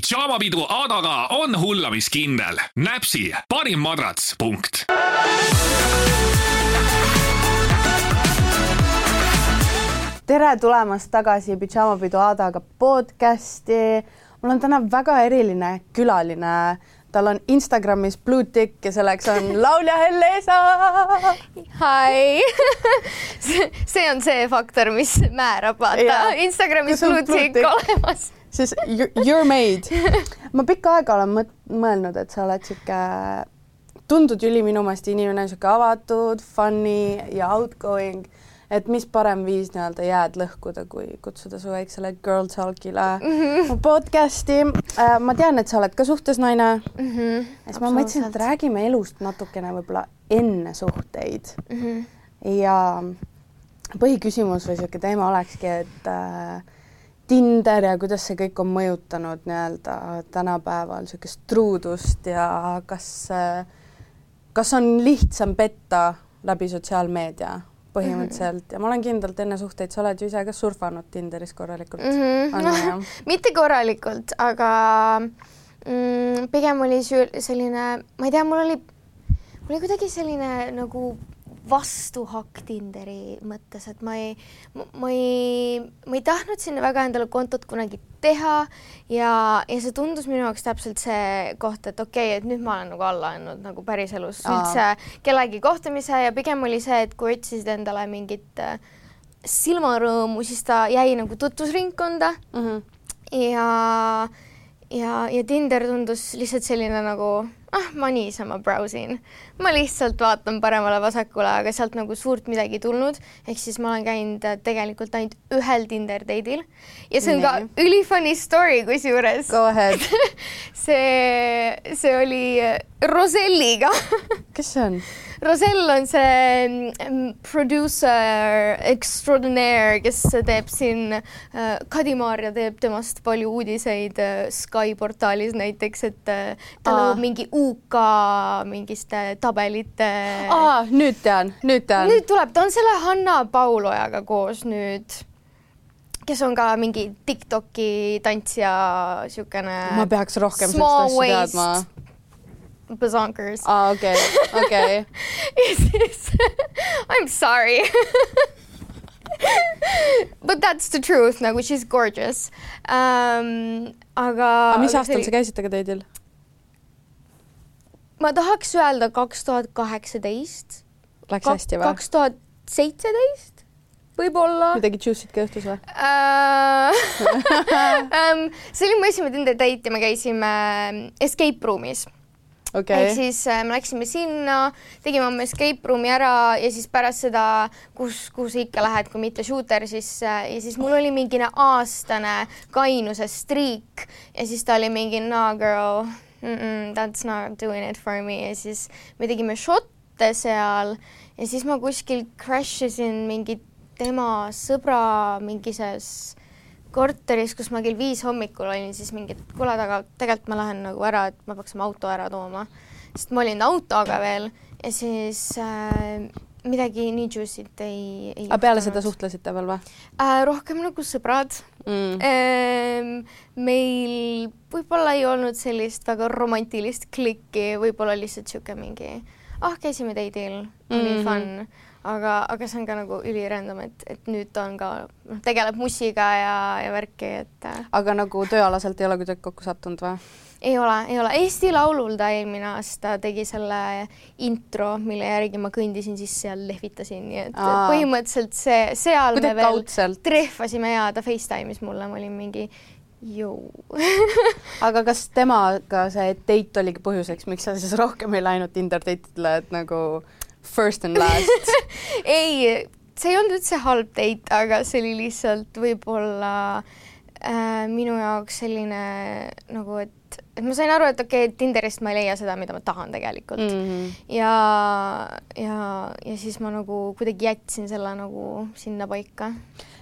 pidžaamapidu Adaga on hullamiskindel. näpsi parim madrats, punkt. tere tulemast tagasi Pidžaamapidu Adaga podcasti. mul on täna väga eriline külaline. tal on Instagramis blue tick ja selleks on laulja Helle-Esa. Hi see on see faktor, mis määrab, vaata. Instagramis blue tick? olemas. Siis you- you're made. ma pikka aega olen mõt- mõelnud, et sa oled sihuke, tundud üli minu meelest inimene, sihuke avatud, funny ja outgoing. et mis parem viis nii-öelda jääd lõhkuda, kui kutsuda su väiksele girl talk'ile mm -hmm. podcast'i. ma tean, et sa oled ka suhtesnaine mm. -hmm. siis ma mõtlesin, et räägime elust natukene võib-olla enne suhteid mm. -hmm. ja põhiküsimus või niisugune teema olekski, et äh, Tinder ja kuidas see kõik on mõjutanud nii-öelda tänapäeval niisugust truudust ja kas kas on lihtsam petta läbi sotsiaalmeedia põhimõtteliselt? Ja ma olen kindel, et enne suhteid sa oled ju ise ka surfanud Tinderis korralikult. Mm -hmm. mitte korralikult, aga mm, pigem oli selline, ma ei tea, mul oli, mul oli kuidagi selline nagu vastuhakk Tinderi mõttes, et ma ei, ma ei, ma ei tahtnud sinna väga endale kontot kunagi teha ja, ja see tundus minu jaoks täpselt see koht, et okei okay,, et nüüd ma olen nagu alla andnud nagu päriselus üldse kellegi kohtamise ja pigem oli see, et kui otsisid endale mingit äh, silmarõõmu, siis ta jäi nagu tutvusringkonda mm. -hmm. ja, ja, ja Tinder tundus lihtsalt selline nagu ah, ma niisama browsin, ma lihtsalt vaatan paremale-vasakule, aga sealt nagu suurt midagi tulnud. ehk siis ma olen käinud äh, tegelikult ainult ühel Tinder date'il ja see on ka Nii. ülifunny story kusjuures. Go ahead. see, see oli äh, Roselliga kes see on? Rosell on see producer extraordinaire, kes teeb siin äh,, Kadi-Maarja teeb temast palju uudiseid äh, Sky portaalis näiteks, et äh, ta loob mingi UK mingiste tabelite nüüd tean, nüüd tean. nüüd tuleb, ta on selle Hanna Paulojaga koos nüüd, kes on ka mingi Tiktoki tantsija, siukene ma peaks rohkem sellist asja teadma. Bazonkers aa, okei, okei. ja siis I m sorry But that's the truth nagu she is gorgeous um,. aga. aga mis aastal sa käisid temaga date'il? ma tahaks öelda kaks tuhat kaheksateist. Läks hästi või? kaks tuhat seitseteist võib-olla midagi juicy't ka juhtus või? um, see oli mu esimene Tinder date ja me käisime escape room'is okei. Ehk siis äh, me läksime sinna, tegime oma escape room'i ära ja siis pärast seda, kus, kuhu sa ikka lähed, kui mitte shooter, siis äh, ja siis mul oli mingine aastane kainuse striik ja siis ta oli mingi no girl mm, -mm, that's not doing it for me. Ja siis me tegime šotte seal ja siis ma kuskil crash isin mingi tema sõbra mingises korteris, kus ma kell viis hommikul olin, siis mingi, et kuule, aga tegelikult ma lähen nagu ära, et ma peaks oma auto ära tooma, sest ma olin autoga veel ja siis äh, midagi nii juicy't ei, ei aga peale seda suhtlesite veel või äh, rohkem nagu sõbrad mm.? ähm, meil võib-olla ei olnud sellist väga romantilist klikki, võib-olla lihtsalt niisugune mingi, ah, käisime date'il, oli Mhm. fun aga, aga see on ka nagu ülirandom, et, et nüüd ta on ka, noh, tegeleb mussiga ja, ja värki, et äh, aga nagu tööalaselt ei ole kuidagi kokku sattunud või? ei ole, ei ole. Eesti Laulul ta eelmine aasta tegi selle intro, mille järgi ma kõndisin sisse ja lehvitasin, nii et Aa. põhimõtteliselt see, seal me kuidagi veel kaudselt. trehvasime ja ta Facetime'is mulle, ma olin mingi jõu aga kas temaga see date oligi põhjuseks, miks sa siis rohkem ei läinud Tinder date'idele, et nagu first and last? ei, see ei olnud üldse halb date, aga see oli lihtsalt võib-olla äh, minu jaoks selline nagu, et, et ma sain aru, et okei okay,, Tinderist ma ei leia seda, mida ma tahan tegelikult mm.. -hmm. ja, ja, ja siis ma nagu kuidagi jätsin selle nagu sinna paika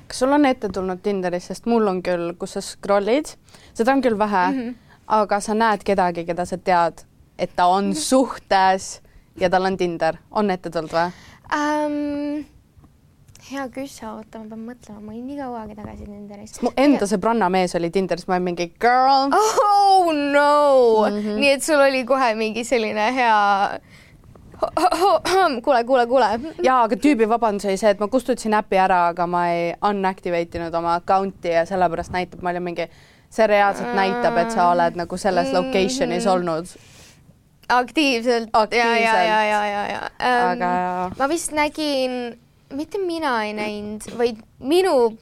kas sul on ette tulnud Tinderis, sest mul on küll, kus sa scroll'id, seda on küll vähe mm, Mhm. -hmm. aga sa näed kedagi, keda sa tead, et ta on suhtes ja tal on Tinder, on ette tulnud või? ähm,. hea küss, oota, ma pean mõtlema, ma olin nii kaua aega tagasi Tinderis. mu enda sõbranna mees oli Tinderis, ma olin mingi girl, oh no mm, -hmm. nii et sul oli kohe mingi selline hea kuule, kuule, kuule. jaa, aga tüübi vabandus oli see, et ma kustutasin äpi ära, aga ma ei unactivate inud oma account'i ja sellepärast näitab, ma olin mingi, see reaalselt näitab, et sa oled nagu selles location'is mm -hmm. olnud. Aktiivselt, aktiivselt.. ja, ja, ja, ja, ja um,. aga. ma vist nägin, mitte mina ei näinud, vaid minu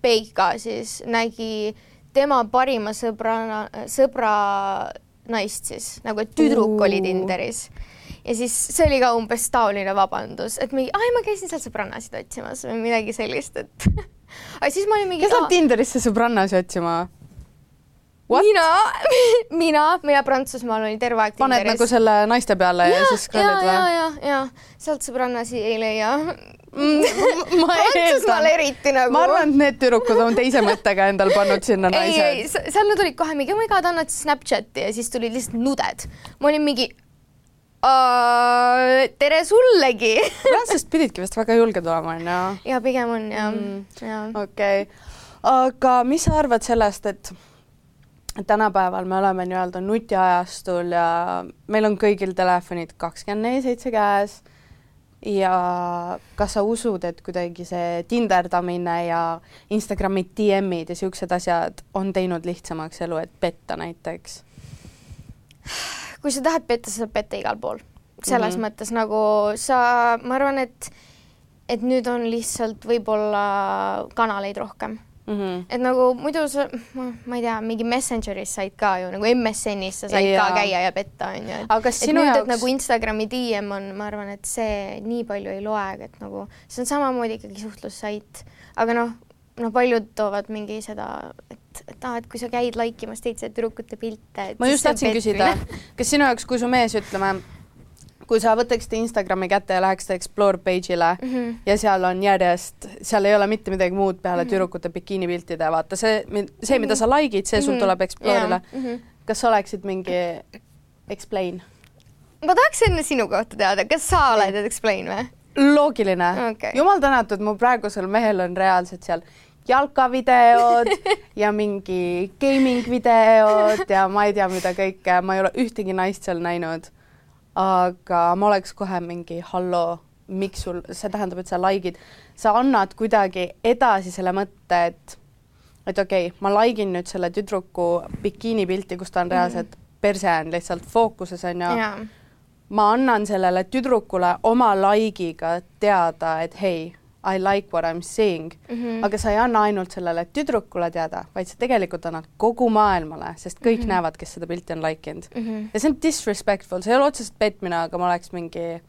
Peika siis nägi tema parima sõbrana, sõbra naist siis nagu, et tüdruk oli Tinderis ja siis see oli ka umbes taoline vabandus, et mingi, ai, ma käisin seal sõbrannasid otsimas või midagi sellist, et aga siis ma olin mingi. kes läheb Tinderisse sõbrannasi otsima? What? mina, mina, mina Prantsusmaal olin terve aeg Tinderis. paned nagu selle naiste peale ja, ja siis scroll'id või? ja, ja, ja, sealt sõbrannasi ei leia mm, ma eeldan. eriti nagu. ma arvan, et need tüdrukud on teise mõttega endal pannud sinna naised. ei, ei, seal nad olid kohe mingi, oh my god, annad Snapchati ja siis tulid lihtsalt nuded. ma olin mingi uh,. tere sullegi prantslased pididki vist väga julged olema, onju. ja pigem on jah mm.. okei okay., aga mis sa arvad sellest, et tänapäeval me oleme nii-öelda nutiajastul ja meil on kõigil telefonid kakskümmend neli seitse käes ja kas sa usud, et kuidagi see tinderdamine ja Instagrami DM-id ja siuksed asjad on teinud lihtsamaks elu, et petta näiteks? kui sa tahad petta, sa saad petta igal pool. selles mm -hmm. mõttes nagu sa, ma arvan, et, et nüüd on lihtsalt võib-olla kanaleid rohkem Mm -hmm. et nagu muidu sa, ma ei tea, mingi Messengeris said ka ju nagu MSN-is sa said ja. ka käia ja petta onju. aga kas sinu jaoks? nagu Instagrami DM on, ma arvan, et see nii palju ei loe, et nagu see on samamoodi ikkagi suhtlussait, aga noh, no paljud toovad mingi seda, et, et aa, et kui sa käid like imas teiste tüdrukute pilte. ma just tahtsin küsida, kas sinu jaoks, kui su mees, ütleme, kui sa võtaksid Instagrami kätte ja läheksid Explore page'ile mm -hmm. ja seal on järjest, seal ei ole mitte midagi muud peale mm -hmm. tüdrukute bikiinipiltide, vaata see, see, mida sa like'id, see sul mm -hmm. tuleb Explore'ile yeah.. Mm -hmm. kas sa oleksid mingi explain? ma tahaks enne sinu kohta teada, kas sa oled explain või? loogiline okay.. jumal tänatud, mu praegusel mehel on reaalselt seal jalkavideod ja mingi gaming videod ja ma ei tea, mida kõike, ma ei ole ühtegi naist seal näinud. Aga ma oleks kohe mingi halloo, miks sul, see tähendab, et sa like'id, sa annad kuidagi edasi selle mõtte, et et okei okay,, ma like in nüüd selle tüdruku bikiinipilti, kus ta on reaalselt mm. perse on lihtsalt fookuses onju yeah. ma annan sellele tüdrukule oma like'iga teada, et hei I like what I m seeing mm, -hmm. aga sa ei anna ainult sellele tüdrukule teada, vaid sa tegelikult annad kogu maailmale, sest kõik mm -hmm. näevad, kes seda pilti on like inud mm. -hmm. ja see on disrespectful, see ei ole otseselt petmine, aga ma oleks mingi,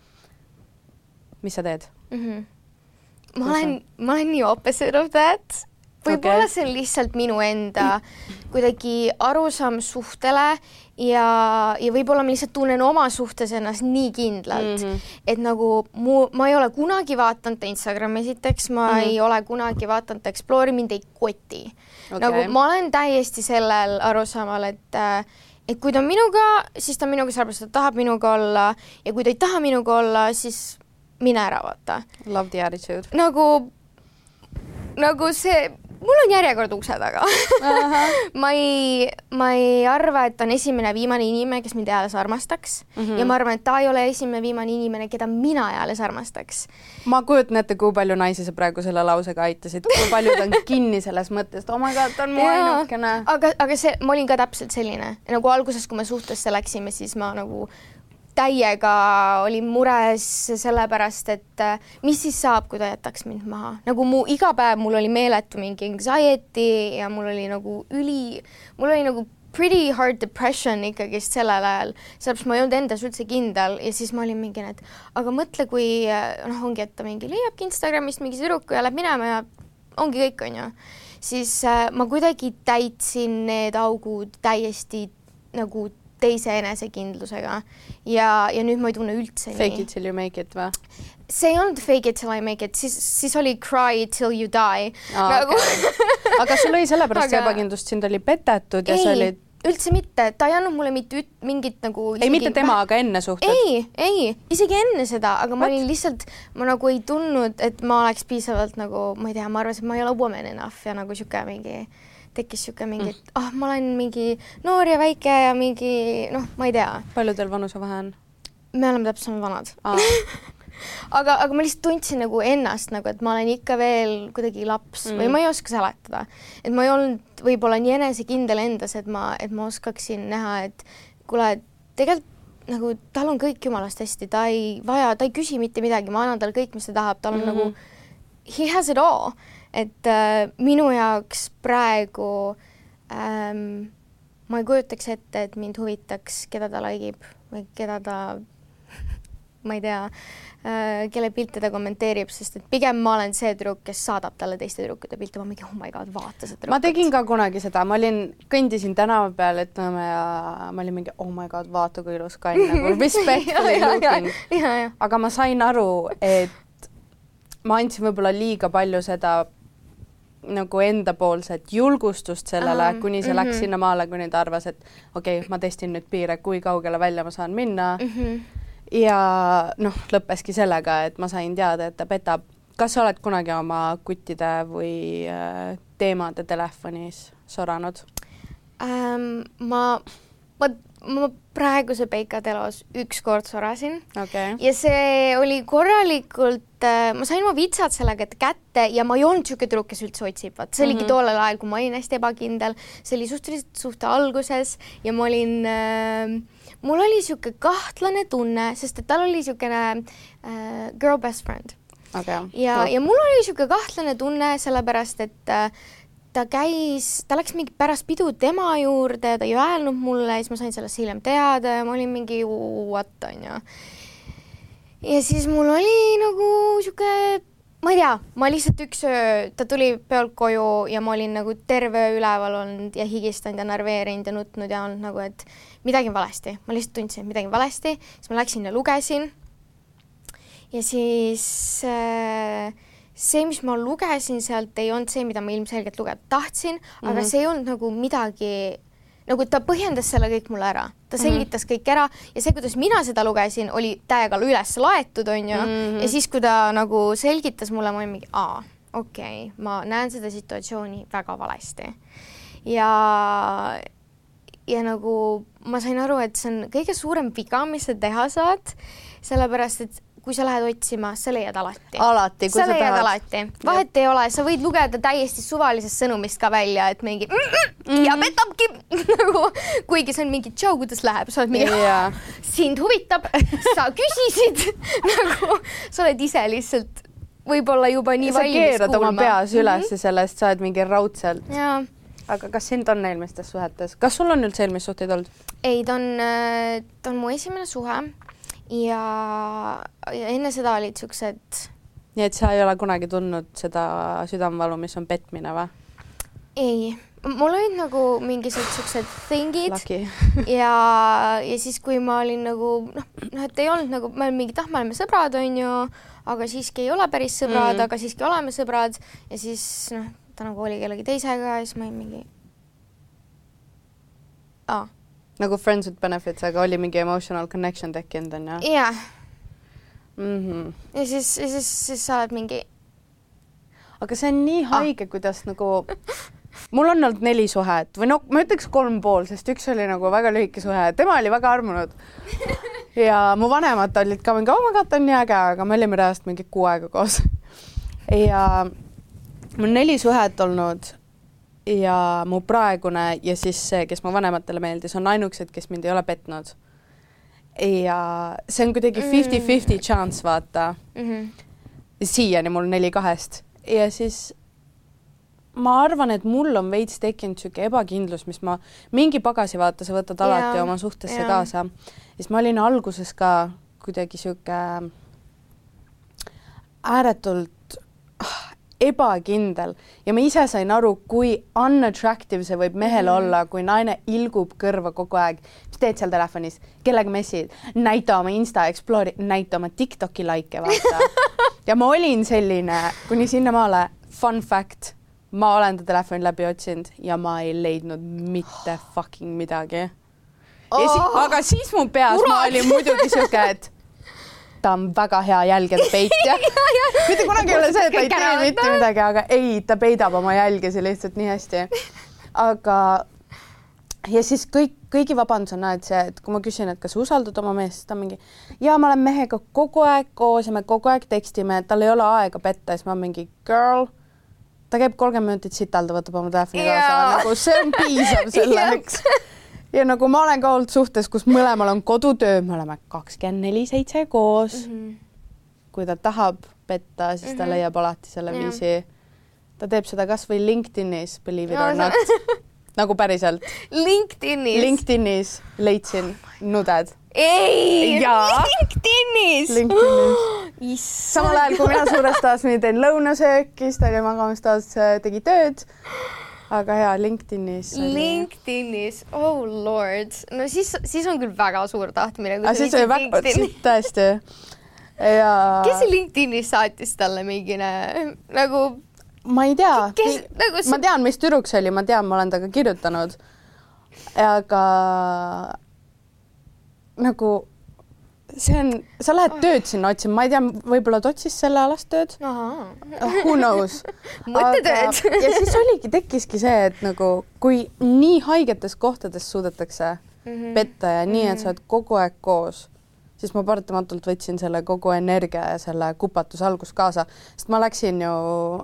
mis sa teed mm? -hmm. ma olen, ma olen nii opposite of that võib-olla okay. see on lihtsalt minu enda kuidagi arusaam suhtele ja, ja võib-olla ma lihtsalt tunnen oma suhtes ennast nii kindlalt mm, -hmm. et nagu mu, ma ei ole kunagi vaadanud Instagrami, esiteks ma mm -hmm. ei ole kunagi vaadanud Explore'i, mind ei koti okay.. nagu ma olen täiesti sellel arusaamal, et et kui ta on minuga, siis ta on minuga sellepärast, et ta tahab minuga olla ja kui ta ei taha minuga olla, siis mine ära, vaata. Love the attitude. nagu, nagu see mul on järjekord ukse taga. Ma ei, ma ei arva, et on esimene viimane inimene, kes mind eales armastaks. Mm -hmm. ja ma arvan, et ta ei ole esimene viimane inimene, keda mina eales armastaks. ma kujutan ette, kui palju naisi sa praegu selle lausega aitasid, kui paljud on kinni selles mõttes, et oh my god, ta on mu ainukene. aga, aga see, ma olin ka täpselt selline. Nagu alguses, kui me suhtesse läksime, siis ma nagu täiega olin mures sellepärast, et äh, mis siis saab, kui ta jätaks mind maha. nagu mu iga päev mul oli meeletu mingi anxiety ja mul oli nagu üli, mul oli nagu pretty hard depression ikkagist sellel ajal, sellepärast ma ei olnud endas üldse kindel ja siis ma olin mingi, et aga mõtle, kui äh, noh, ongi, et ta mingi leiabki Instagramist mingi tüdruku ja läheb minema ja ongi kõik, onju. siis äh, ma kuidagi täitsin need augud täiesti nagu teise enesekindlusega ja, ja nüüd ma ei tunne üldse fake nii. Fake it till you make it või? see ei olnud fake it till I make it, siis, siis oli cry till you die ah,. Nagu... Okay. aga sul oli sellepärast aga... ebakindlust, sind oli petetud ja ei, sa olid üldse mitte, ta ei andnud mulle mitte mingit nagu ei, mitte tema, aga enne suhted? ei, ei, isegi enne seda, aga ma What? olin lihtsalt, ma nagu ei tundnud, et ma oleks piisavalt nagu, ma ei tea, ma arvasin, et ma ei ole woman enough ja nagu sihuke mingi tekkis sihuke mingi, et ah oh,, ma olen mingi noor ja väike ja mingi noh, ma ei tea. palju teil vanusevahe on? me oleme täpselt sama vanad aga, aga ma lihtsalt tundsin nagu ennast nagu, et ma olen ikka veel kuidagi laps mm. või ma ei oska seletada, et ma ei olnud võib-olla nii enesekindel endas, et ma, et ma oskaksin näha, et kuule, tegelikult nagu tal on kõik jumalast hästi, ta ei vaja, ta ei küsi mitte midagi, ma annan talle kõik, mis ta tahab, tal on mm -hmm. nagu he has it all, et äh, minu jaoks praegu ähm, ma ei kujutaks ette, et mind huvitaks, keda ta like ib või keda ta ma ei tea, Äh, kelle pilte ta kommenteerib, sest et pigem ma olen see tüdruk, kes saadab talle teiste tüdrukute pilte, ma mingi oh my god, vaata seda tüdrukut. ma tegin ka kunagi seda, ma olin, kõndisin tänava peal, ütleme ja ma olin mingi oh my god, vaata kui ilus kann nagu respectfully looking. aga ma sain aru, et ma andsin võib-olla liiga palju seda nagu endapoolset julgustust sellele, kuni see mm -hmm. läks mhm. sinnamaale, kuni ta arvas, et okei okay,, ma testin nüüd piire, kui kaugele välja ma saan minna mm. -hmm ja noh, lõppeski sellega, et ma sain teada, et ta petab. kas sa oled kunagi oma kuttide või äh, teemade telefonis soranud ähm,? ma, ma, ma praeguse Peika telos ükskord sorasin. Okay. ja see oli korralikult äh,, ma sain oma vitsad sellega kätte ja ma ei olnud niisugune tüdruk, kes üldse otsib, vot see oligi mm -hmm. tollel ajal, kui ma olin hästi ebakindel, see oli suhteliselt suhte alguses ja ma olin äh, mul oli niisugune kahtlane tunne, sest et tal oli niisugune äh, girl best friend. Okay.. ja, ja mul oli niisugune kahtlane tunne, sellepärast et äh, ta käis, ta läks mingi pärast pidu tema juurde, ta ei öelnud mulle, siis ma sain sellest hiljem teada ja ma olin mingi what onju. ja siis mul oli nagu sihuke, ma ei tea, ma lihtsalt üks öö, ta tuli peolt koju ja ma olin nagu terve öö üleval olnud ja higistanud ja närveerinud ja nutnud ja olnud nagu, et midagi on valesti, ma lihtsalt tundsin, et midagi on valesti, siis ma läksin ja lugesin. ja siis äh, see, mis ma lugesin sealt, ei olnud see, mida ma ilmselgelt lugeda tahtsin mm, -hmm. aga mhm. see ei olnud nagu midagi, nagu ta põhjendas selle kõik mulle ära, ta mhm. selgitas mm -hmm. kõik ära ja see, kuidas mina seda lugesin, oli täiega üles laetud, onju mm, -hmm. ja siis, kui ta nagu selgitas mulle, ma olin mingi, aa, okei okay,, ma näen seda situatsiooni väga valesti. ja ja nagu ma sain aru, et see on kõige suurem viga, mis sa teha saad, sellepärast et kui sa lähed otsima, sa leiad alati. alati, kui sa, sa leiad tahad. alati, vahet ja. ei ole, sa võid lugeda täiesti suvalisest sõnumist ka välja, et mingi mm -mm, ja petabki nagu, kuigi see on mingi tšau, kuidas läheb, sa oled mingi yeah. sind huvitab, sa küsisid nagu sa oled ise lihtsalt võib-olla juba nii valmis kuulma. sa keerad oma peas üles mm -hmm. sellest, sa oled mingi raudselt. jaa aga kas sind on eelmistes suhetes, kas sul on üldse eelmisi suhteid olnud? ei, ta on, äh, ta on mu esimene suhe ja, ja enne seda olid siuksed. nii et sa ei ole kunagi tundnud seda südamevalu, mis on petmine või? ei, mul olid nagu mingisugused siuksed thing'id ja, ja siis, kui ma olin nagu noh, noh, et ei olnud nagu, me olime mingid, ah, me oleme sõbrad, onju, aga siiski ei ole päris sõbrad mm., aga siiski oleme sõbrad ja siis noh, ta nagu oli kellegi teisega ja siis ma olin mingi ah.. Nagu friends with benefits, aga oli mingi emotional connection tekkinud onju? jah mm. -hmm. ja siis, ja siis, siis sa oled mingi. aga see on nii ah. haige ah., kuidas nagu mul on olnud neli suhet või no ma ütleks kolm pool, sest üks oli nagu väga lühike suhe, tema oli väga armunud. ja mu vanemad olid ka mingi, oh my god, ta on nii äge, aga me olime reaalselt mingi kuu aega koos. ja mul neli suhet olnud ja mu praegune ja siis see, kes mu vanematele meeldis, on ainukesed, kes mind ei ole petnud. ja see on kuidagi fifty-fifty mm. chance, vaata mm. -hmm. siiani mul neli kahest ja siis ma arvan, et mul on veits tekkinud niisugune ebakindlus, mis ma, mingi pagasi vaata, sa võtad alati ja, oma suhtesse ja. kaasa. siis ma olin alguses ka kuidagi niisugune ääretult ebakindel ja ma ise sain aru, kui unattractive see võib mehele mm olla, kui naine ilgub kõrva kogu aeg. mis teed seal telefonis, kellega messid, näita oma Insta Explore'i, näita oma Tiktoki likee, vaata. ja ma olin selline kuni sinnamaale, fun fact, ma olen ta telefoni läbi otsinud ja ma ei leidnud mitte fucking midagi. Oh, aga siis mu peas Urat. ma olin muidugi siuke, et ta on väga hea jälgede peitja mitte kunagi ei ole see, et ta ei tee mitte midagi, aga ei, ta peidab oma jälgesi lihtsalt nii hästi. aga ja siis kõik, kõigi vabandus on alati see, et kui ma küsin, et kas sa usaldad oma meest, siis ta mingi ja ma olen mehega kogu aeg koos ja me kogu aeg tekstime, tal ei ole aega petta, siis ma mingi girl, ta käib kolmkümmend minutit sitalda, võtab oma telefoni Jaa. kaasa, nagu see on piisav selleks. Ja nagu ma olen ka olnud suhtes, kus mõlemal on kodutöö, me oleme kakskümmend neli seitse koos mm. -hmm. kui ta tahab petta, siis ta Mhm. leiab alati selle Jah. viisi. ta teeb seda kasvõi LinkedInis, believe it Jaa, or not. nagu päriselt. LinkedInis. LinkedInis leidsin nuded. ei. LinkedInis. LinkedInis. samal ajal kui mina suures toas nii teen lõunasööki, siis ta oli magamistoas, tegi tööd. Aga jaa, LinkedInis LinkedInis, oh lord, no siis, siis on küll väga suur tahtmine. aga siis oli väga, tõesti. ja kes LinkedInis saatis talle mingine nagu, ma ei tea, nagu ma tean, mis tüdruk see oli, ma tean, ma olen temaga kirjutanud. aga nagu see on, sa lähed tööd sinna otsima, ma ei tea, võib-olla ta otsis sellealast tööd. ahaa, Who knows? Mõttetööd. ja siis oligi, tekkiski see, et nagu kui nii haigetes kohtades suudetakse Mhm. petta ja nii, et sa oled kogu aeg koos, siis ma paratamatult võtsin selle kogu energia ja selle kupatuse algust kaasa, sest ma läksin ju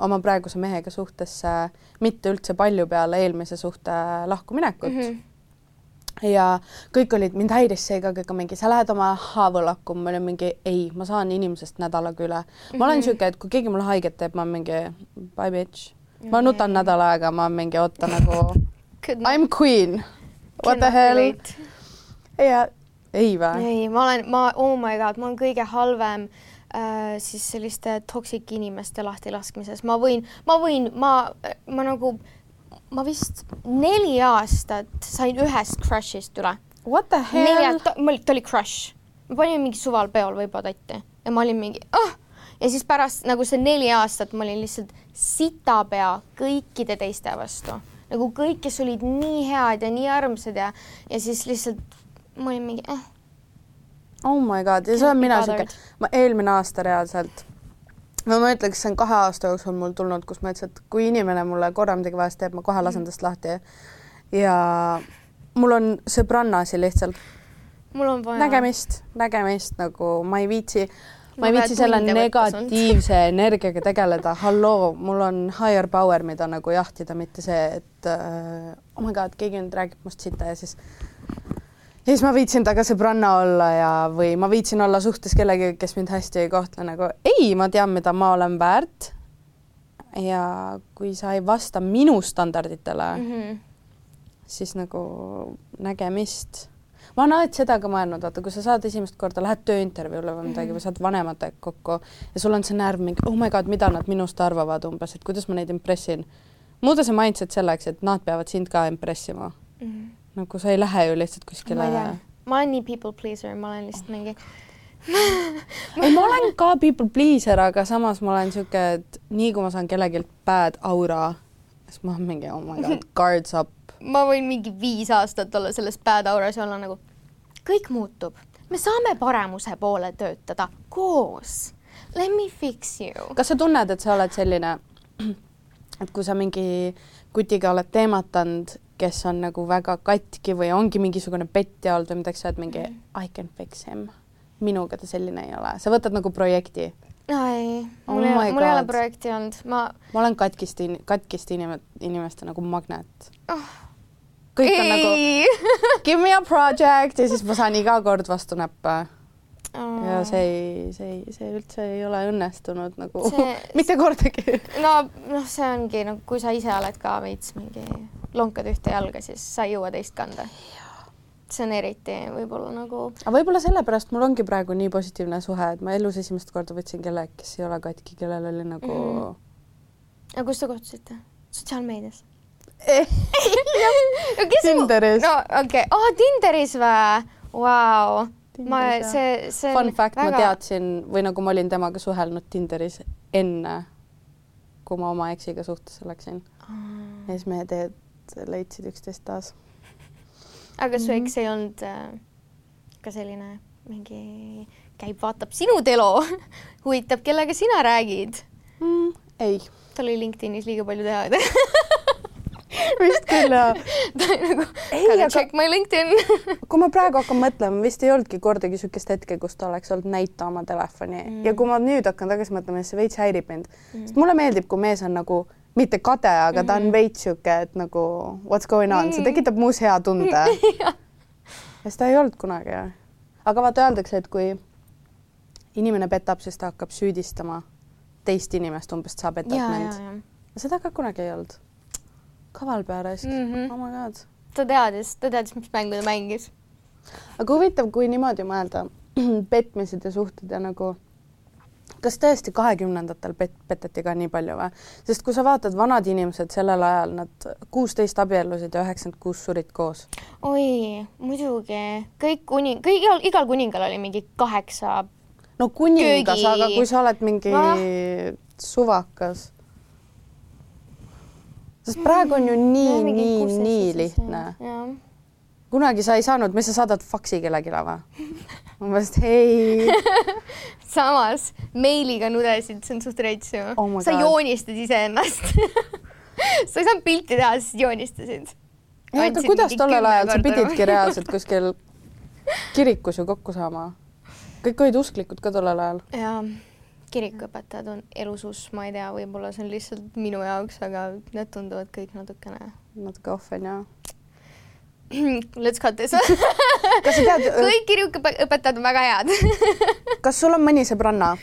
oma praeguse mehega suhtesse mitte üldse palju peale eelmise suhte lahkuminekut mm. Mhm. -hmm. Ja kõik olid, mind häiris see ka kõik on mingi, sa lähed oma haavu lakkuma, ma olin mingi ei, ma saan inimesest nädalaga üle. ma olen Mhm. niisugune, et kui keegi mulle haiget teeb, ma olen mingi bye bitch. ma nutan nädal aega, ma olen mingi oota nagu I m queen. What the hell? ja ei või? ei, ma olen, ma, oh my god, ma olen kõige halvem äh, siis selliste toksik inimeste lahtilaskmises, ma võin, ma võin, ma, ma nagu, ma vist neli aastat sain ühest crush'ist üle. What the hell nelja, ta, ma olin- ta oli crush, me panime mingi suval peol võib-olla tatti ja ma olin mingi ah! ja siis pärast nagu see neli aastat ma olin lihtsalt sitapea kõikide teiste vastu, nagu kõik, kes olid nii head ja nii armsad ja, ja siis lihtsalt ma olin mingi eh., oh my god, ja see olen mina siuke, ma eelmine aasta reaalselt, no ma ütleks, see on kahe aasta jooksul mul tulnud, kus ma ütlesin, et kui inimene mulle korra midagi valesti teeb, ma kohe lasen tast lahti. ja mul on sõbrannasi lihtsalt, mul on vaja. nägemist, nägemist nagu ma ei viitsi, ma ei viitsi selle negatiivse energiaga tegeleda, halloo, mul on higher power, mida nagu jahtida, mitte see, et äh, oh my god, keegi nüüd räägib must sita ja siis ja siis ma viitsin temaga sõbranna olla ja, või ma viitsin olla suhtes kellegagi, kes mind hästi ei kohtle nagu ei, ma tean, mida ma olen väärt. ja kui sa ei vasta minu standarditele mm, Mhm. -hmm. siis nagu nägemist. ma olen alati seda ka mõelnud, vaata, kui sa saad esimest korda, lähed tööintervjuule või midagi mm -hmm. või saad vanematega kokku ja sul on see närv mingi, oh my god, mida nad minust arvavad umbes, et kuidas ma neid impressin. muuda see mindset selleks, et nad peavad sind ka impressima. Mhm. Nagu sa ei lähe ju lihtsalt kuskile ma olen nii people pleaser, ma olen lihtsalt mingi ei, ma olen ka people pleaser, aga samas ma olen niisugune, et nii kui ma saan kellelgi bad aura, siis ma olen mingi oh my god, guards up. ma võin mingi viis aastat olla selles bad auras ja olla nagu kõik muutub, me saame paremuse poole töötada koos. Let me fix you. kas sa tunned, et sa oled selline, et kui sa mingi kutiga oled teematanud, kes on nagu väga katki või ongi mingisugune petja olnud või midagi, sa oled mingi I can fix him. minuga ta selline ei ole, sa võtad nagu projekti. ei, Oh mul ei ole, mul ei ole projekti olnud, ma ma olen katkiste, katkiste inim-, inimeste nagu magnet oh,. kõik on nagu ei give me a project ja siis ma saan iga kord vastu näppe. Ja see ei, see ei, see üldse ei ole õnnestunud nagu See- mitte kordagi. no noh, see ongi nagu, kui sa ise oled ka veits mingi lonkad ühte jalga, siis sa ei jõua teist kanda. see on eriti võib-olla nagu aga võib-olla sellepärast mul ongi praegu nii positiivne suhe, et ma elus esimest korda võtsin kellegi, kes ei ole katki, kellel oli nagu Mhm. aga kus te kohtusite? sotsiaalmeedias? Tinderis. no okei okay. oh,, Tinderis või? Vau, ma, see, see Fun fact väga..., ma teadsin või nagu ma olin temaga suhelnud Tinderis enne, kui ma oma eksiga suhtesse läksin ja siis meie teed leidsid üksteist taas. aga su Mhm. eks ei olnud äh, ka selline mingi, käib, vaatab sinu telo, huvitab, kellega sina räägid mm,. ei, tal oli LinkedInis liiga palju teha. vist küll jaa. ta oli nagu gotta check my LinkedIn. kui ma praegu hakkan mõtlema, vist ei olnudki kordagi niisugust hetke, kus ta oleks olnud näita oma telefoni mm. ja kui ma nüüd hakkan tagasi mõtlema, siis see veits häirib mind mm., sest mulle meeldib, kui mees on nagu mitte kade, aga ta on veits sihuke, et nagu what's going on, see tekitab muus hea tunde. ja seda ei olnud kunagi. aga vaata, öeldakse, et kui inimene petab, siis ta hakkab süüdistama teist inimest umbes, et sa petad ja, ja, mind. ja. seda ka kunagi ei olnud. Kaval pea raisk mm. -hmm. oh my god ta teadis, ta teadis, mis mängu ta mängis. aga huvitav, kui niimoodi mõelda, petmised ja suhted ja nagu kas tõesti kahekümnendatel pet-, peteti ka nii palju või? sest kui sa vaatad vanad inimesed sellel ajal, nad kuusteist abiellusid ja üheksakümmend kuus surid koos. oi, muidugi kõik kuning, kõik igal, igal kuningal oli mingi kaheksa. no kuningas, Köögi- aga kui sa oled mingi Ah. suvakas. Sest praegu on ju nii, nii, nii lihtne. kunagi sa ei saanud, mis sa saadad faksi kellelegi või? umbes, et hei samas meiliga nudesid, see on suht rets ju Oh sa joonistad iseennast sa ei saanud pilti teha, siis joonistasid. aga kuidas tollel ajal sa pididki reaalselt kuskil kirikus ju kokku saama? kõik olid usklikud ka tollel ajal. jaa, kirikuõpetajad on elusus, ma ei tea, võib-olla see on lihtsalt minu jaoks, aga need tunduvad kõik natukene. natuke off on ju. Let's cut this. kas sa tead, kõik kirikuõpetajad on väga head. kas sul on mõni sõbranna,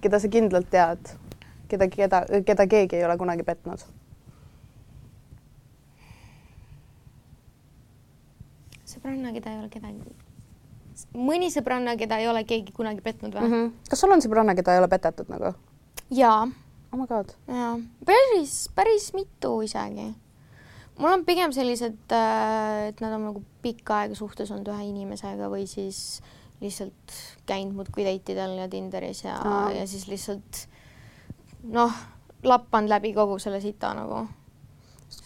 keda sa kindlalt tead, keda, keda, keda keegi ei ole kunagi petnud? sõbranna, keda ei ole kedagi. Mõni sõbranna, keda ei ole keegi kunagi petnud või Mm mm? -hmm. kas sul on sõbranna, keda ei ole petetud nagu? jaa oh my god. jaa, päris, päris mitu isegi. mul on pigem sellised, et nad on nagu pikka aega suhtes olnud ühe inimesega või siis lihtsalt käinud muudkui date idel ja Tinderis ja Aa., ja siis lihtsalt noh, lappanud läbi kogu selle sita nagu.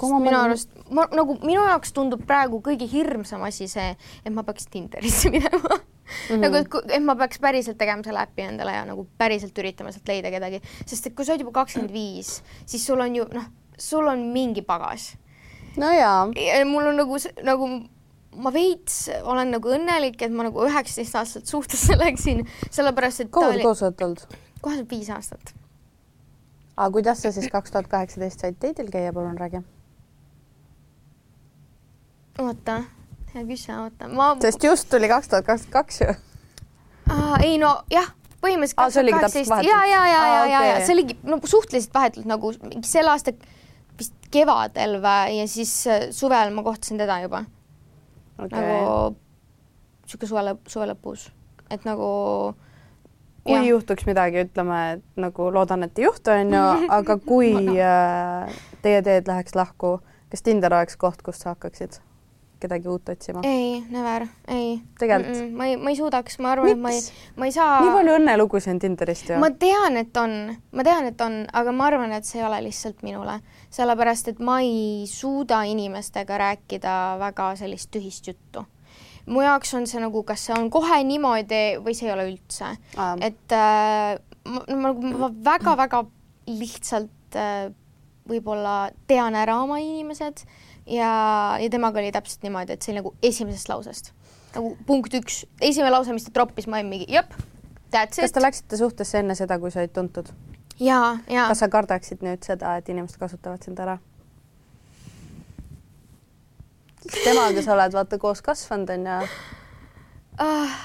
Minu arust, ma nagu minu jaoks tundub praegu kõige hirmsam asi see, et ma peaks Tinderisse minema mm. -hmm. nagu, et, et ma peaks päriselt tegema selle äpi endale ja nagu päriselt üritama sealt leida kedagi, sest et kui sa oled juba kakskümmend viis, siis sul on ju noh, sul on mingi pagas no jaa, ja mul on nagu, nagu ma veits olen nagu õnnelik, et ma nagu üheksateist aastaselt suhtesse läksin, sellepärast et kaua te koos olete olnud? kohe viis aastat. aga kuidas sa siis kaks tuhat kaheksateist said teidil käia, palun räägi. oota, hea küsija, oota, ma sest just tuli kaks tuhat kakskümmend kaks ju. Ei no jah, põhimõtteliselt oligi täpselt vahetult? ja, ja, ja, ja, ja, ja see oligi no suhteliselt vahetult nagu selle aasta vist kevadel või ja siis äh, suvel ma kohtasin teda juba okay. nagu sihuke suve lõpp, suve lõpus, et nagu kui jah. juhtuks midagi, ütleme, et nagu loodan, et ei juhtu, onju, aga kui äh, teie teed läheks lahku, kas Tinder oleks koht, kus sa hakkaksid kedagi uut otsima? ei, never, ei. Tegelikult? ma ei, ma ei suudaks, ma arvan, et ma ei ma ei saa. nii palju õnnelugusid on Tinderist ju. ma tean, et on, ma tean, et on, aga ma arvan, et see ei ole lihtsalt minule, sellepärast et ma ei suuda inimestega rääkida väga sellist tühist juttu. mu jaoks on see nagu, kas see on kohe niimoodi või see ei ole üldse Aa. et äh, ma, ma, ma väga-väga lihtsalt äh, võib-olla tean ära oma inimesed ja, ja temaga oli täpselt niimoodi, et see oli nagu esimesest lausest nagu punkt üks, esimene lause, mis ta troppis, ma olin mingi jep, that's kas it te läksite suhtesse enne seda, kui said tuntud? ja, ja kas sa kardaksid nüüd seda, et inimesed kasutavad sind ära? temaga sa oled vaata koos kasvanud onju, ah,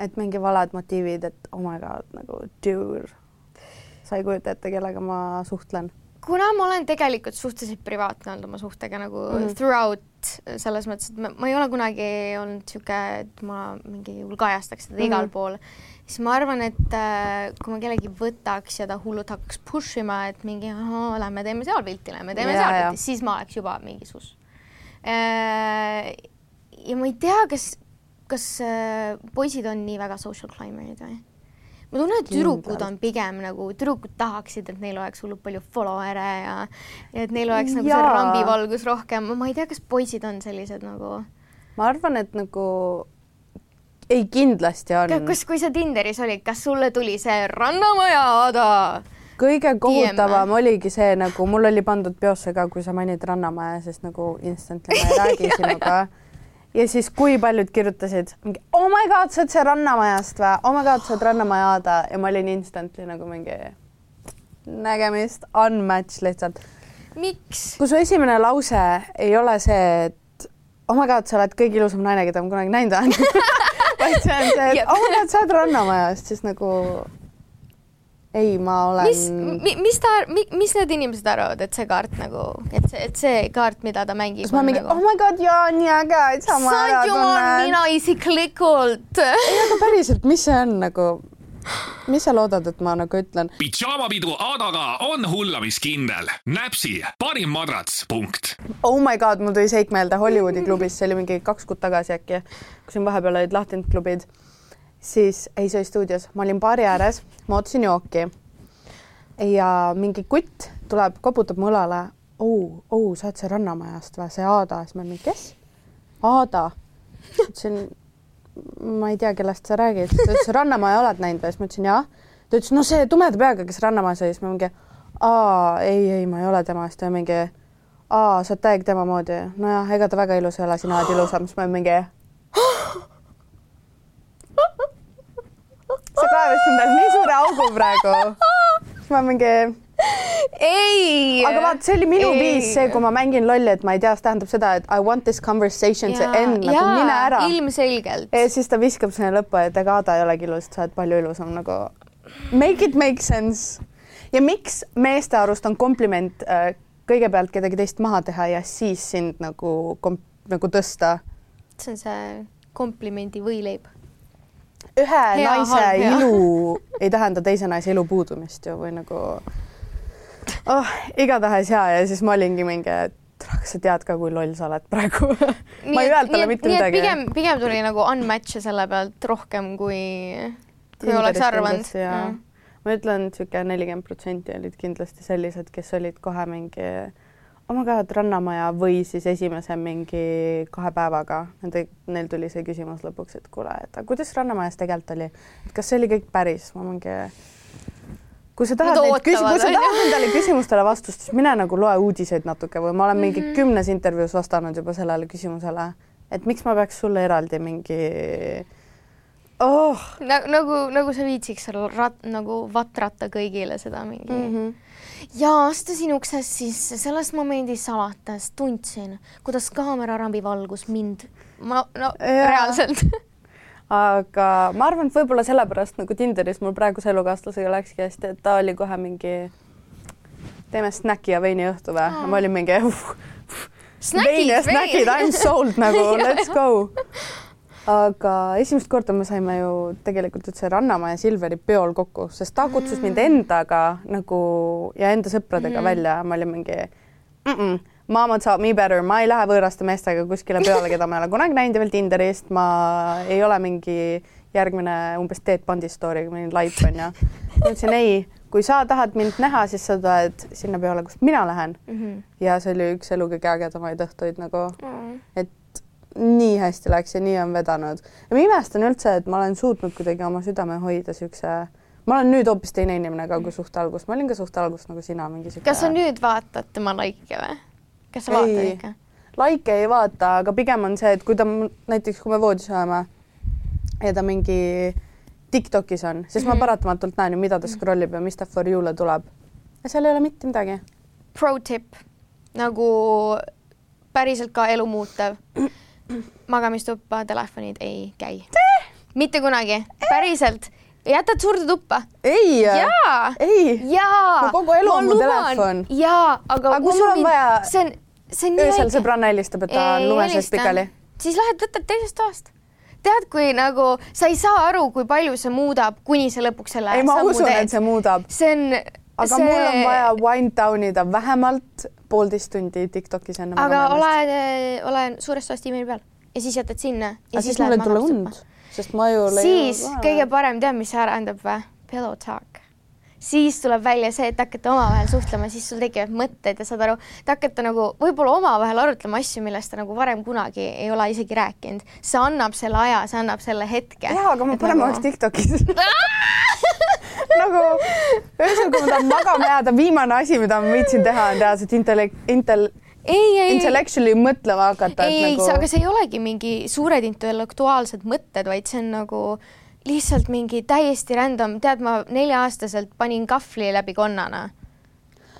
et mingi valed motiivid, et oh my god nagu dude, sa ei kujuta ette, kellega ma suhtlen. Kuna ma olen tegelikult suhteliselt privaatne olnud oma suhtega nagu mm. -hmm. throughout selles mõttes, et ma, ma ei ole kunagi olnud niisugune, et ma mingi hull kajastaks teda mm -hmm. igal Mhm. pool, siis ma arvan, et äh, kui ma kellegi võtaks ja ta hullult hakkaks push ima, et mingi lähme teeme seal pilti, lähme teeme Jaa, seal pilti, siis ma oleks juba mingi sus äh,. ja ma ei tea, kas, kas äh, poisid on nii väga social climber'id või? Ma tunnen, et tüdrukud on pigem nagu, tüdrukud tahaksid, et neil oleks hullult palju follower'e ja, ja et neil oleks nagu see Jaa. rambivalgus rohkem, ma ei tea, kas poisid on sellised nagu, ma arvan, et nagu ei, kindlasti on. kas, kui sa Tinderis olid, kas sulle tuli see Rannamaja Ada kõige kohutavam oligi see nagu mul oli pandud peosse ka, kui sa mainid Rannamaja, sest nagu instantly ma ei räägi sinuga. Ja siis, kui paljud kirjutasid, oh my god, sa oled see Rannamajast või, oh my god, sa oled Rannamaja Aada ja ma olin instantly nagu mingi nägemist, unmatch lihtsalt. miks? kui su esimene lause ei ole see, et oh my god, sa oled kõige ilusam naine, keda ma kunagi näinud olen vaid see on see, et oh my god, sa oled Rannamajast, siis nagu ei, ma olen. mis mi,, mis ta, mis need inimesed arvavad, et see kaart nagu, et see, et see kaart, mida ta mängib. kas ma mingi nagu..., oh my god, jaa, nii äge, et sama ära tunnen. mina isiklikult. ei, aga päriselt, mis see on nagu? mis sa loodad, et ma nagu ütlen? pidžaamapidu Adaga on hullamiskindel. Näpsi parim madrats, punkt. Oh my god, mul tuli seik meelde Hollywoodi klubis, see oli mingi kaks kuud tagasi äkki, kui siin vahepeal olid lahtinud klubid siis ei, see oli stuudios, ma olin baari ääres, ma ootasin jooki. ja mingi kutt tuleb, koputab mu õlale. oh, oh, sa oled see Rannamajast või, see Aada, siis ma olin, kes? Aada. ütlesin, ma ei tea, kellest sa räägid. ta ütles, Rannamaja oled näinud või? siis ma ütlesin jaa. ta ütles, no see tumeda peaga, kes Rannamajas oli, siis ma mingi, aa, ei, ei, ma ei ole temast ja mingi, aa, sa oled täiega tema moodi. nojah, ega ta väga ilus ei ole, sina oled ilusam, siis ma mingi sa kaevasid endale nii suure augu praegu. siis ma mingi. ei. aga vaata, see oli minu ei. viis, see, kui ma mängin lolli, et ma ei tea, see tähendab seda, et I want this conversation to end nagu mine ära. ilmselgelt. ja siis ta viskab sinna lõppu, et ega Ada ei olegi ilus, sa oled palju ilusam nagu. Make it make sense. ja miks meeste arust on kompliment äh, kõigepealt kedagi teist maha teha ja siis sind nagu, nagu tõsta? see on see komplimendi võileib ühe hea, naise halb, ilu ei tähenda teise naise ilu puudumist ju või nagu oh, igatahes ja, ja siis ma olingi mingi, et kas sa tead ka, kui loll sa oled praegu ma ei öelnud talle mitte midagi. pigem, pigem tuli nagu unmatch'e selle pealt rohkem kui, kui oleks arvanud. Mm. ma ütlen, niisugune nelikümmend protsenti olid kindlasti sellised, kes olid kohe mingi oh my god, Rannamaja või siis esimese mingi kahe päevaga, nende, neil tuli see küsimus lõpuks, et kuule, et kuidas Rannamajas tegelikult oli, et kas see oli kõik päris, ma mingi kui sa tahad kui sa tahad nendele küsimustele vastust, siis mine nagu loe uudiseid natuke või ma olen mingi mm -hmm. kümnes intervjuus vastanud juba sellele küsimusele, et miks ma peaks sulle eraldi mingi oh. nagu, nagu sa viitsiks seal rat-, nagu vatrata kõigile seda mingi mm. -hmm ja astusin uksest sisse, sellest momendist alates tundsin, kuidas kaamerarambi valgus mind, ma no ja. reaalselt. Aga ma arvan, et võib-olla sellepärast nagu Tinderis mul praeguse elukaaslasega läkski hästi, et ta oli kohe mingi, teeme snäki ja veini õhtu või? Oh., ma olin mingi uh, vein ja snäkid, I m sold nagu let's go aga esimest korda me saime ju tegelikult üldse Rannamäe Silveri peol kokku, sest ta kutsus mind mm. endaga nagu ja enda sõpradega mm. välja, ma olin mingi mm -mm, mama taught me better, ma ei lähe võõraste meestega kuskile peole, keda ma ei ole kunagi näinud ja veel Tinderist, ma ei ole mingi järgmine umbes Ted Bundy story, mingi like onju. ma ütlesin ei, kui sa tahad mind näha, siis sa tuled sinna peole, kust mina lähen mm. -hmm. ja see oli üks elu kõige ägedamaid õhtuid nagu mm., et nii hästi läks ja nii on vedanud. ja ma imestan üldse, et ma olen suutnud kuidagi oma südame hoida siukse, ma olen nüüd hoopis teine inimene ka kui suht algus, ma olin ka suht algus nagu sina mingi siuke. kas sa nüüd vaatad tema likee või? kas sa vaatad ikka? Likee ei vaata, aga pigem on see, et kui ta näiteks, kui me voodis oleme ja ta mingi Tiktokis on, siis mm -hmm. ma mhm. paratamatult näen ju, mida ta scroll ib ja mis ta for you'le tuleb. ja seal ei ole mitte midagi. Pro tip nagu päriselt ka elu muutev magamistuppa telefonid ei käi. mitte kunagi, päriselt jätad suurde tuppa? ei. jaa. ei. jaa. kogu elu on mu telefon. jaa, aga. aga kui mul on vaja. see on, see on nii väike. öösel sõbranna helistab, et ta on lume sees pikali. siis lähed võtad teisest toast. tead, kui nagu sa ei saa aru, kui palju see muudab, kuni sa lõpuks selle. ei, ma usun, et see muudab. see on. Aga see... mul on vaja wind down ida vähemalt poolteist tundi Tiktokis enne aga ole, ole suurest toast imeili peal ja siis jätad sinna. aga siis mul ei tule und, sest ma ju siis kõige parem, tead, mis see tähendab või? Pillow talk. siis tuleb välja see, et hakkate omavahel suhtlema, siis sul tekivad mõtted ja saad aru, te hakkate nagu võib-olla omavahel arutlema asju, millest te nagu varem kunagi ei ole isegi rääkinud. see annab selle aja, see annab selle hetke. jaa, aga ma parem nagu... oleks Tiktokis nagu ühesõnaga ma tahan magama jääda, viimane asi, mida ma viitsin teha, on reaalselt intellekt, intel-, ei, ei, intellectually mõtlema hakata. ei, ei nagu..., aga see ei olegi mingi suured intellektuaalsed mõtted, vaid see on nagu lihtsalt mingi täiesti random, tead, ma nelja-aastaselt panin kahvli läbi konnana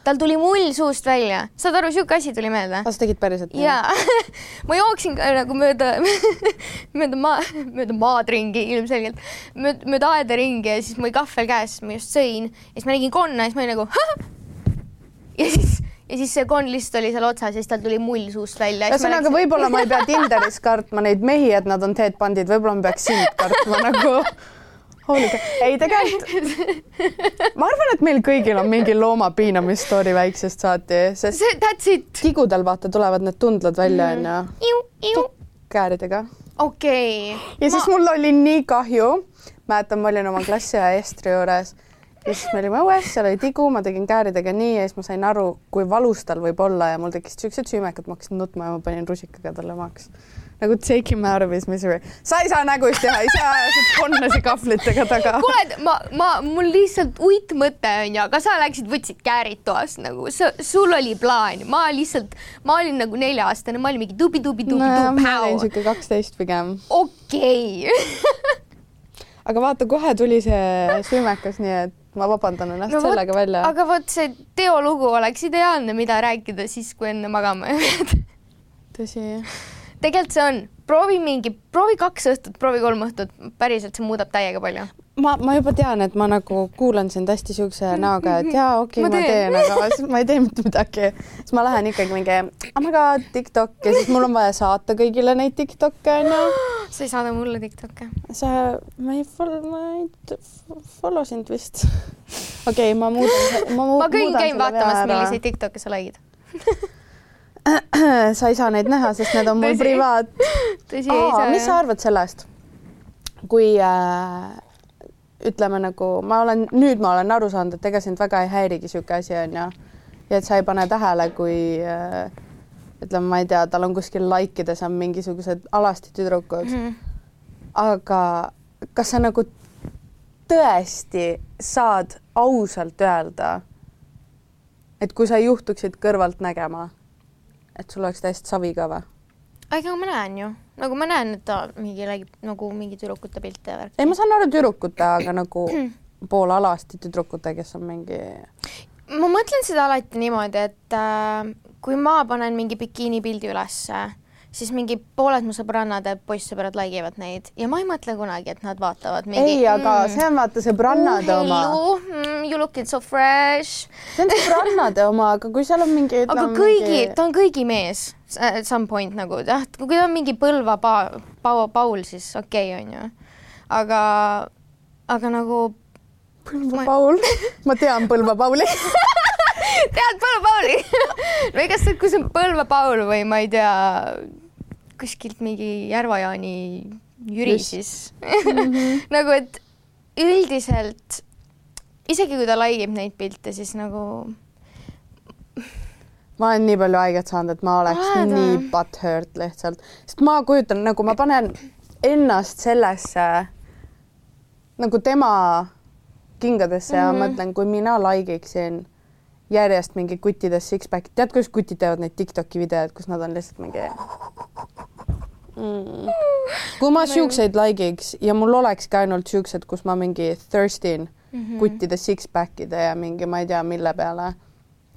tal tuli mull suust välja, saad aru, sihuke asi tuli meelde. kas tegid päriselt? jaa. Ma jooksin ka nagu mööda mööda maa, mööda maad ringi ilmselgelt, mööda, mööda aeda ringi ja siis mul oli kahvel käes, ma just sõin. Ja siis ma nägin konna ja siis ma olin nagu ja siis ja siis see konn lihtsalt oli seal otsas ja siis tal tuli mull suust välja. ühesõnaga, võib-olla ma ei pea Tinderis kartma neid mehi, et nad on teed pandid, võib-olla ma peaks sind kartma nagu hoolike, ei tegelikult ma arvan, et meil kõigil on mingi looma piinamise story väiksest saati, sest that's it. tigudel vaata tulevad need tundlad välja onju. Mm.. kääridega. okei. Okay.. ja siis ma... mul oli nii kahju, mäletan, ma olin oma klassiõe Estri juures. Ja siis me olime õues, seal oli tigu, ma tegin kääridega nii ja siis ma sain aru, kui valus tal võib olla ja mul tekkisid siuksed süümekad, ma hakkasin nutma ja ma panin rusikaga talle maaks nagu take him out of his misery. sa ei saa nägusid teha, ise ajasid konnasi kahvlitega taga. kuule, ma, ma, mul lihtsalt uitmõte on ju, aga sa läksid, võtsid käärid toast nagu, sul oli plaan, ma lihtsalt, ma olin nagu nelja-aastane, ma olin mingi tubi-tubi-tubi-tubi. ma olin siuke kaksteist pigem. okei okay. aga vaata, kohe tuli see süümekas, nii et ma vabandan ennast no, sellega välja. aga vot see teolugu oleks ideaalne, mida rääkida siis, kui enne magama jääd. tõsi tegelikult see on, proovi mingi, proovi kaks õhtut, proovi kolm õhtut, päriselt see muudab täiega palju. ma, ma juba tean, et ma nagu kuulan sind hästi siukse näoga, et jaa, okei okay,, ma teen, aga siis ma ei tee mitte midagi. siis ma lähen ikkagi mingi oh my god, Tiktok ja siis mul on vaja saata kõigile neid Tiktok'e onju. sa ei saada mulle Tiktok'e? sa, ma ei follow, ma ei follow sind vist. okei okay,, ma muudan, ma muudan. ma kõigil käin vaatamas, milliseid Tiktok'e sa likid sa ei saa neid näha, sest need on mul privaat. mis sa arvad sellest, kui äh, ütleme nagu ma olen, nüüd ma olen aru saanud, et ega sind väga ei häirigi niisugune asi onju ja et sa ei pane tähele, kui äh, ütleme, ma ei tea, tal on kuskil like'ides on mingisugused alasti tüdrukud mm. -hmm. aga kas sa nagu tõesti saad ausalt öelda, et kui sa juhtuksid kõrvalt nägema et sul oleks täiesti savi ka või? ega ma näen ju, nagu ma näen, et ta mingi räägib nagu mingi tüdrukute pilte ja värki. ei, ma saan aru tüdrukute, aga nagu poolalasti tüdrukute, kes on mingi. ma mõtlen seda alati niimoodi, et äh, kui ma panen mingi bikiinipildi ülesse siis mingi pooled mu sõbrannad ja poissõbrad like ivad neid ja ma ei mõtle kunagi, et nad vaatavad mingi. ei, aga mm, see on vaata sõbrannade oma. Mm, you looking so fresh. see on sõbrannade oma, aga kui seal on mingi. aga kõigi mingi..., ta on kõigi mees at some point nagu jah, kui ta on mingi Põlva pa, pa, Paul, siis okei okay, onju. aga, aga nagu. Põlva ma... Paul ma tean Põlva Pauli tead Põlva Pauli või kas, kui see on Põlva Paul või ma ei tea kuskilt mingi Järva-Jaani Jüri Just. siis mm -hmm. nagu et üldiselt isegi kui ta laigib neid pilte, siis nagu. ma olen nii palju haiget saanud, et ma oleks Vaada. nii butthurt lihtsalt, sest ma kujutan nagu ma panen ennast sellesse nagu tema kingadesse mm -hmm. ja mhm. mõtlen, kui mina laigiksin järjest mingi kuttides six-pack'id, tead, kuidas kutid teevad neid Tiktoki videoid, kus nad on lihtsalt mingi mm.. kui ma siukseid like'iks ja mul olekski ainult siuksed, kus ma mingi thirstin mm -hmm. kuttide six-pack'ide ja mingi ma ei tea, mille peale,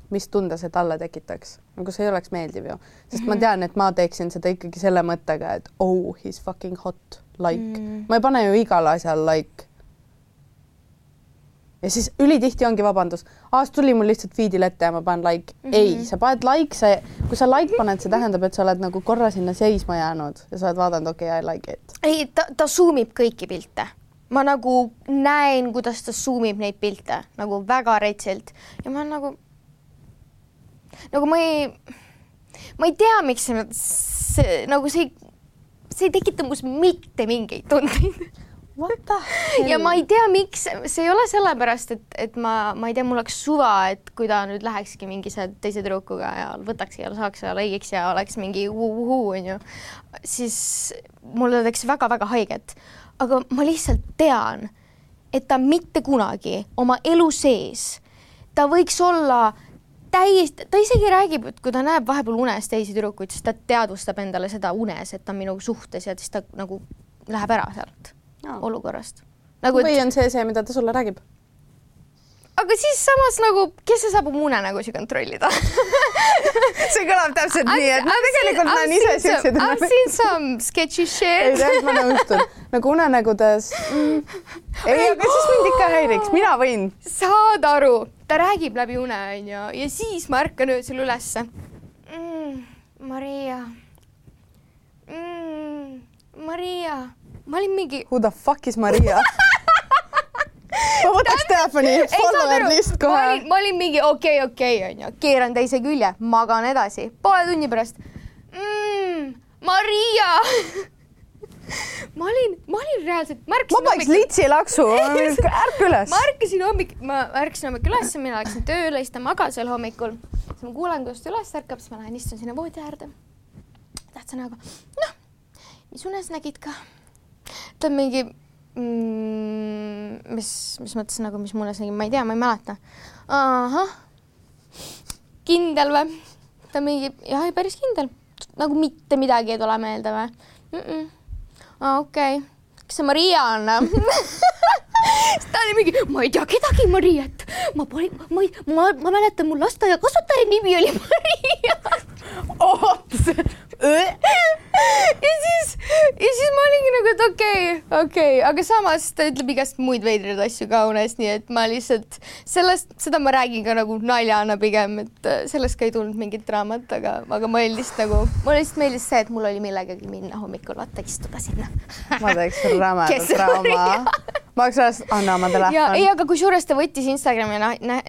mis tunde see talle tekitaks, nagu see ei oleks meeldiv ju, sest mm -hmm. ma mhm. tean, et ma teeksin seda ikkagi selle mõttega, et oh, he is fucking hot, like mm. -hmm. ma ei pane ju igale asjale like ja siis ülitihti ongi vabandus, aast tuli mul lihtsalt feed'il ette ja ma panen like mm. -hmm. ei, sa paned like, sa, kui sa like paned, see tähendab, et sa oled nagu korra sinna seisma jäänud ja sa oled vaadanud, okei okay,, I like it. ei, ta, ta zoom ib kõiki pilte. ma nagu näen, kuidas ta zoom ib neid pilte nagu väga retsilt ja ma nagu, nagu ma ei, ma ei tea, miks see, see nagu see, see ei tekita mus mitte mingeid tundeid ja ma ei tea, miks, see ei ole sellepärast, et, et ma, ma ei tea, mul oleks suva, et kui ta nüüd lähekski mingi see teise tüdrukuga ja võtaks ja saaks ja lõigiks ja oleks mingi uhuu onju, siis mulle teeks väga-väga haiget. aga ma lihtsalt tean, et ta mitte kunagi oma elu sees, ta võiks olla täiesti, ta isegi räägib, et kui ta näeb vahepeal unes teisi tüdrukuid, siis ta teadvustab endale seda unes, et ta on minuga suhtes ja siis ta nagu läheb ära sealt Jaa. olukorrast. nagu, või on see see, mida ta sulle räägib? aga siis samas nagu, kes see saab oma unenägusid kontrollida see kõlab täpselt nii, et ma tegelikult näen ise siukseid I've seen some sketchy ei shit. tead, ma nõustun. nagu unenägudes mm,. ei, aga siis mind ikka häiriks, mina võin. saad aru, ta räägib läbi une, onju, ja siis ma ärkan öösel ülesse mm,. Maria mm,. Maria, ma olin mingi. Who the fuck is Maria? ma võtaks telefoni, follower list ma kohe ma olin mingi okei okay,, okei okay, onju, keeran teise külje, magan edasi, poole tunni pärast mm,. Maria ma olin, ma olin reaalselt, ma ma ärkasin paneks litsilaksu, ärka üles ma. ärkasin hommik, ma ärkasin hommikul üles, mina läksin tööle, siis ta magas veel hommikul. siis ma kuulen, kuidas ta üles ärkab, siis ma lähen istun sinna voodi äärde. tähtsa näoga, noh, mis unes nägid ka? Ta on mingi mm,, mis, mis mõttes nagu, mis unes nägin, ma ei tea, ma ei mäleta. ahah, kindel või? ta mingi, jah, päris kindel, nagu mitte midagi ei tule meelde või mm -mm.? okei okay., kas see Maria on? siis ta oli mingi, ma ei tea kedagi Mariat, ma pole, ma ei, ma, ma mäletan, mu lasteaiakasvataja nimi oli Maria. oot, ja siis, ja siis ma olingi nagu, et okei okay,, okei okay., aga samas ta ütleb igast muid veidraid asju ka unes, nii et ma lihtsalt sellest, seda ma räägin ka nagu naljana pigem, et äh, sellest ka ei tulnud mingit draamat, aga, aga ma lihtsalt nagu, mulle lihtsalt meeldis see, et mul oli millegagi minna hommikul vaata istuda sinna. ma teeks rämeda draama. ma oleks reaalselt, anna oma ja ei, telefon. aga kusjuures ta võttis Instagrami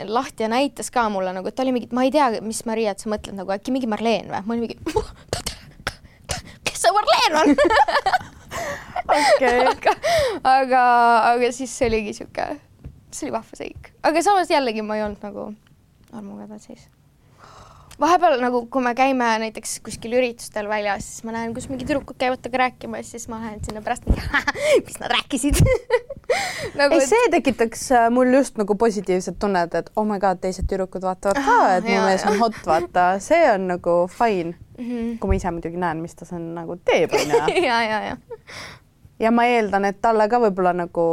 lahti ja näitas ka mulle nagu, et ta oli mingi, ma ei tea, mis Mariat sa mõtled nagu äkki mingi Marleen või? ma olin mingi, kes see Marleen on? okei, aga, aga, aga siis see oligi sihuke, see oli vahva seik, aga samas jällegi ma ei olnud nagu armuga siis. vahepeal nagu, kui me käime näiteks kuskil üritustel väljas, siis ma näen, kus mingi tüdrukud käivad temaga rääkimas, siis ma lähen sinna pärast mis nad rääkisid nagu, ei, see tekitaks äh, mul just nagu positiivset tunnet, et oh my god, teised tüdrukud vaatavad ka, et mu mees on hot, vaata, see on nagu fine. Mhm. kui ma ise muidugi näen, mis ta siin nagu teeb, onju. ja, ja, ja. ja ma eeldan, et talle ka võib-olla nagu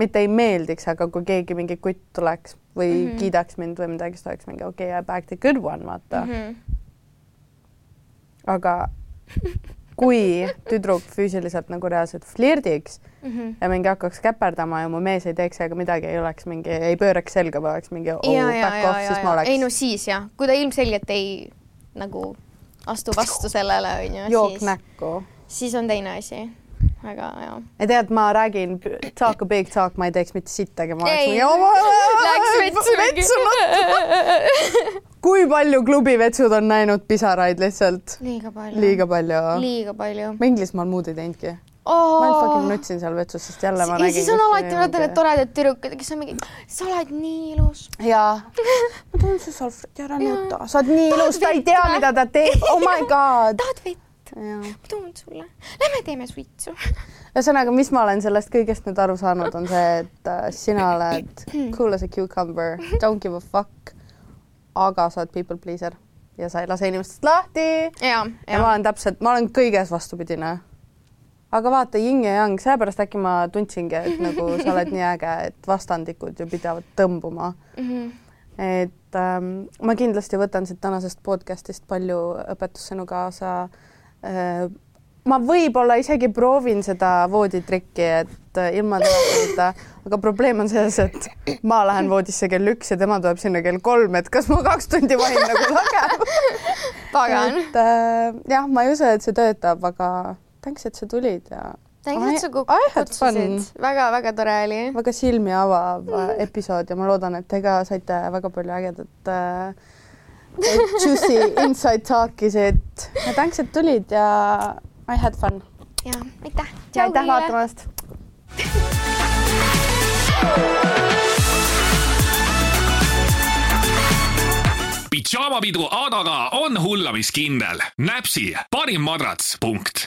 mitte ei meeldiks, aga kui keegi mingi kutt tuleks või mm. -hmm. kiidaks mind või midagi, siis ta oleks mingi okei okay,, I backed a good one, vaata mm. -hmm. aga kui tüdruk füüsiliselt nagu reaalselt flirdiks Mhm. ja mingi hakkaks käperdama ja mu mees ei teeks sellega midagi, ei oleks mingi, ei pööraks selga või oleks mingi oh, ja, back ja, off, siis ma oleks ei no siis jah, kui ta ilmselgelt ei nagu astu vastu sellele onju, jook siis, näkku. siis on teine asi. aga ja. ja tead, ma räägin talk a big talk, ma ei teeks mitte sittagi, ma oleks Ei. mingi Läks vetsu mingi. kui palju klubivetsud on näinud pisaraid lihtsalt? liiga palju. liiga palju. liiga palju ma Inglismaal muud ei teinudki. oh. ma ainult fucking nutsin seal vetsus, sest jälle ma ja nägin. siis on alati vaata need. toredad tüdrukud, kes on mingi, sa oled nii ilus. jaa. ma tunnen su Alfredi ära nuta, sa oled nii ilus, ta ei tea, mida ta teeb, oh my god. tahad vett? ma toon sulle. Lähme teeme suitsu. ühesõnaga, mis ma olen sellest kõigest nüüd aru saanud, on see, et äh, sina oled cool as a cucumber, don't give a fuck. Aga sa oled people pleaser ja sa ei lase inimestest lahti ja, ja ma olen täpselt, ma olen kõiges vastupidine. aga vaata, yin ja yang, seepärast äkki ma tundsingi, et nagu sa oled nii äge, et vastandikud ju pidavad tõmbuma. Mhm. et ähm, ma kindlasti võtan siit tänasest podcast'ist palju õpetussõnu kaasa äh,. Ma võib-olla isegi proovin seda vooditrikki, et äh, ilma telefonita, aga probleem on selles, et ma lähen voodisse kell üks ja tema tuleb sinna kell kolm, et kas ma kaks tundi vahin nagu lage. pagan. et äh, jah, ma ei usu, et see töötab, aga thanks, et sa tulid ja tänks, et sa kutsusid. väga-väga tore oli. väga silmi avav äh, episood ja ma loodan, et te ka saite väga palju ägedat äh, juicy inside talk'i siit. thanks, et tulid ja I had fun. ja aitäh. ja aitäh. vaatamast. pidžaamapidu Adaga on hullamiskindel. näpsi parim madrats, punkt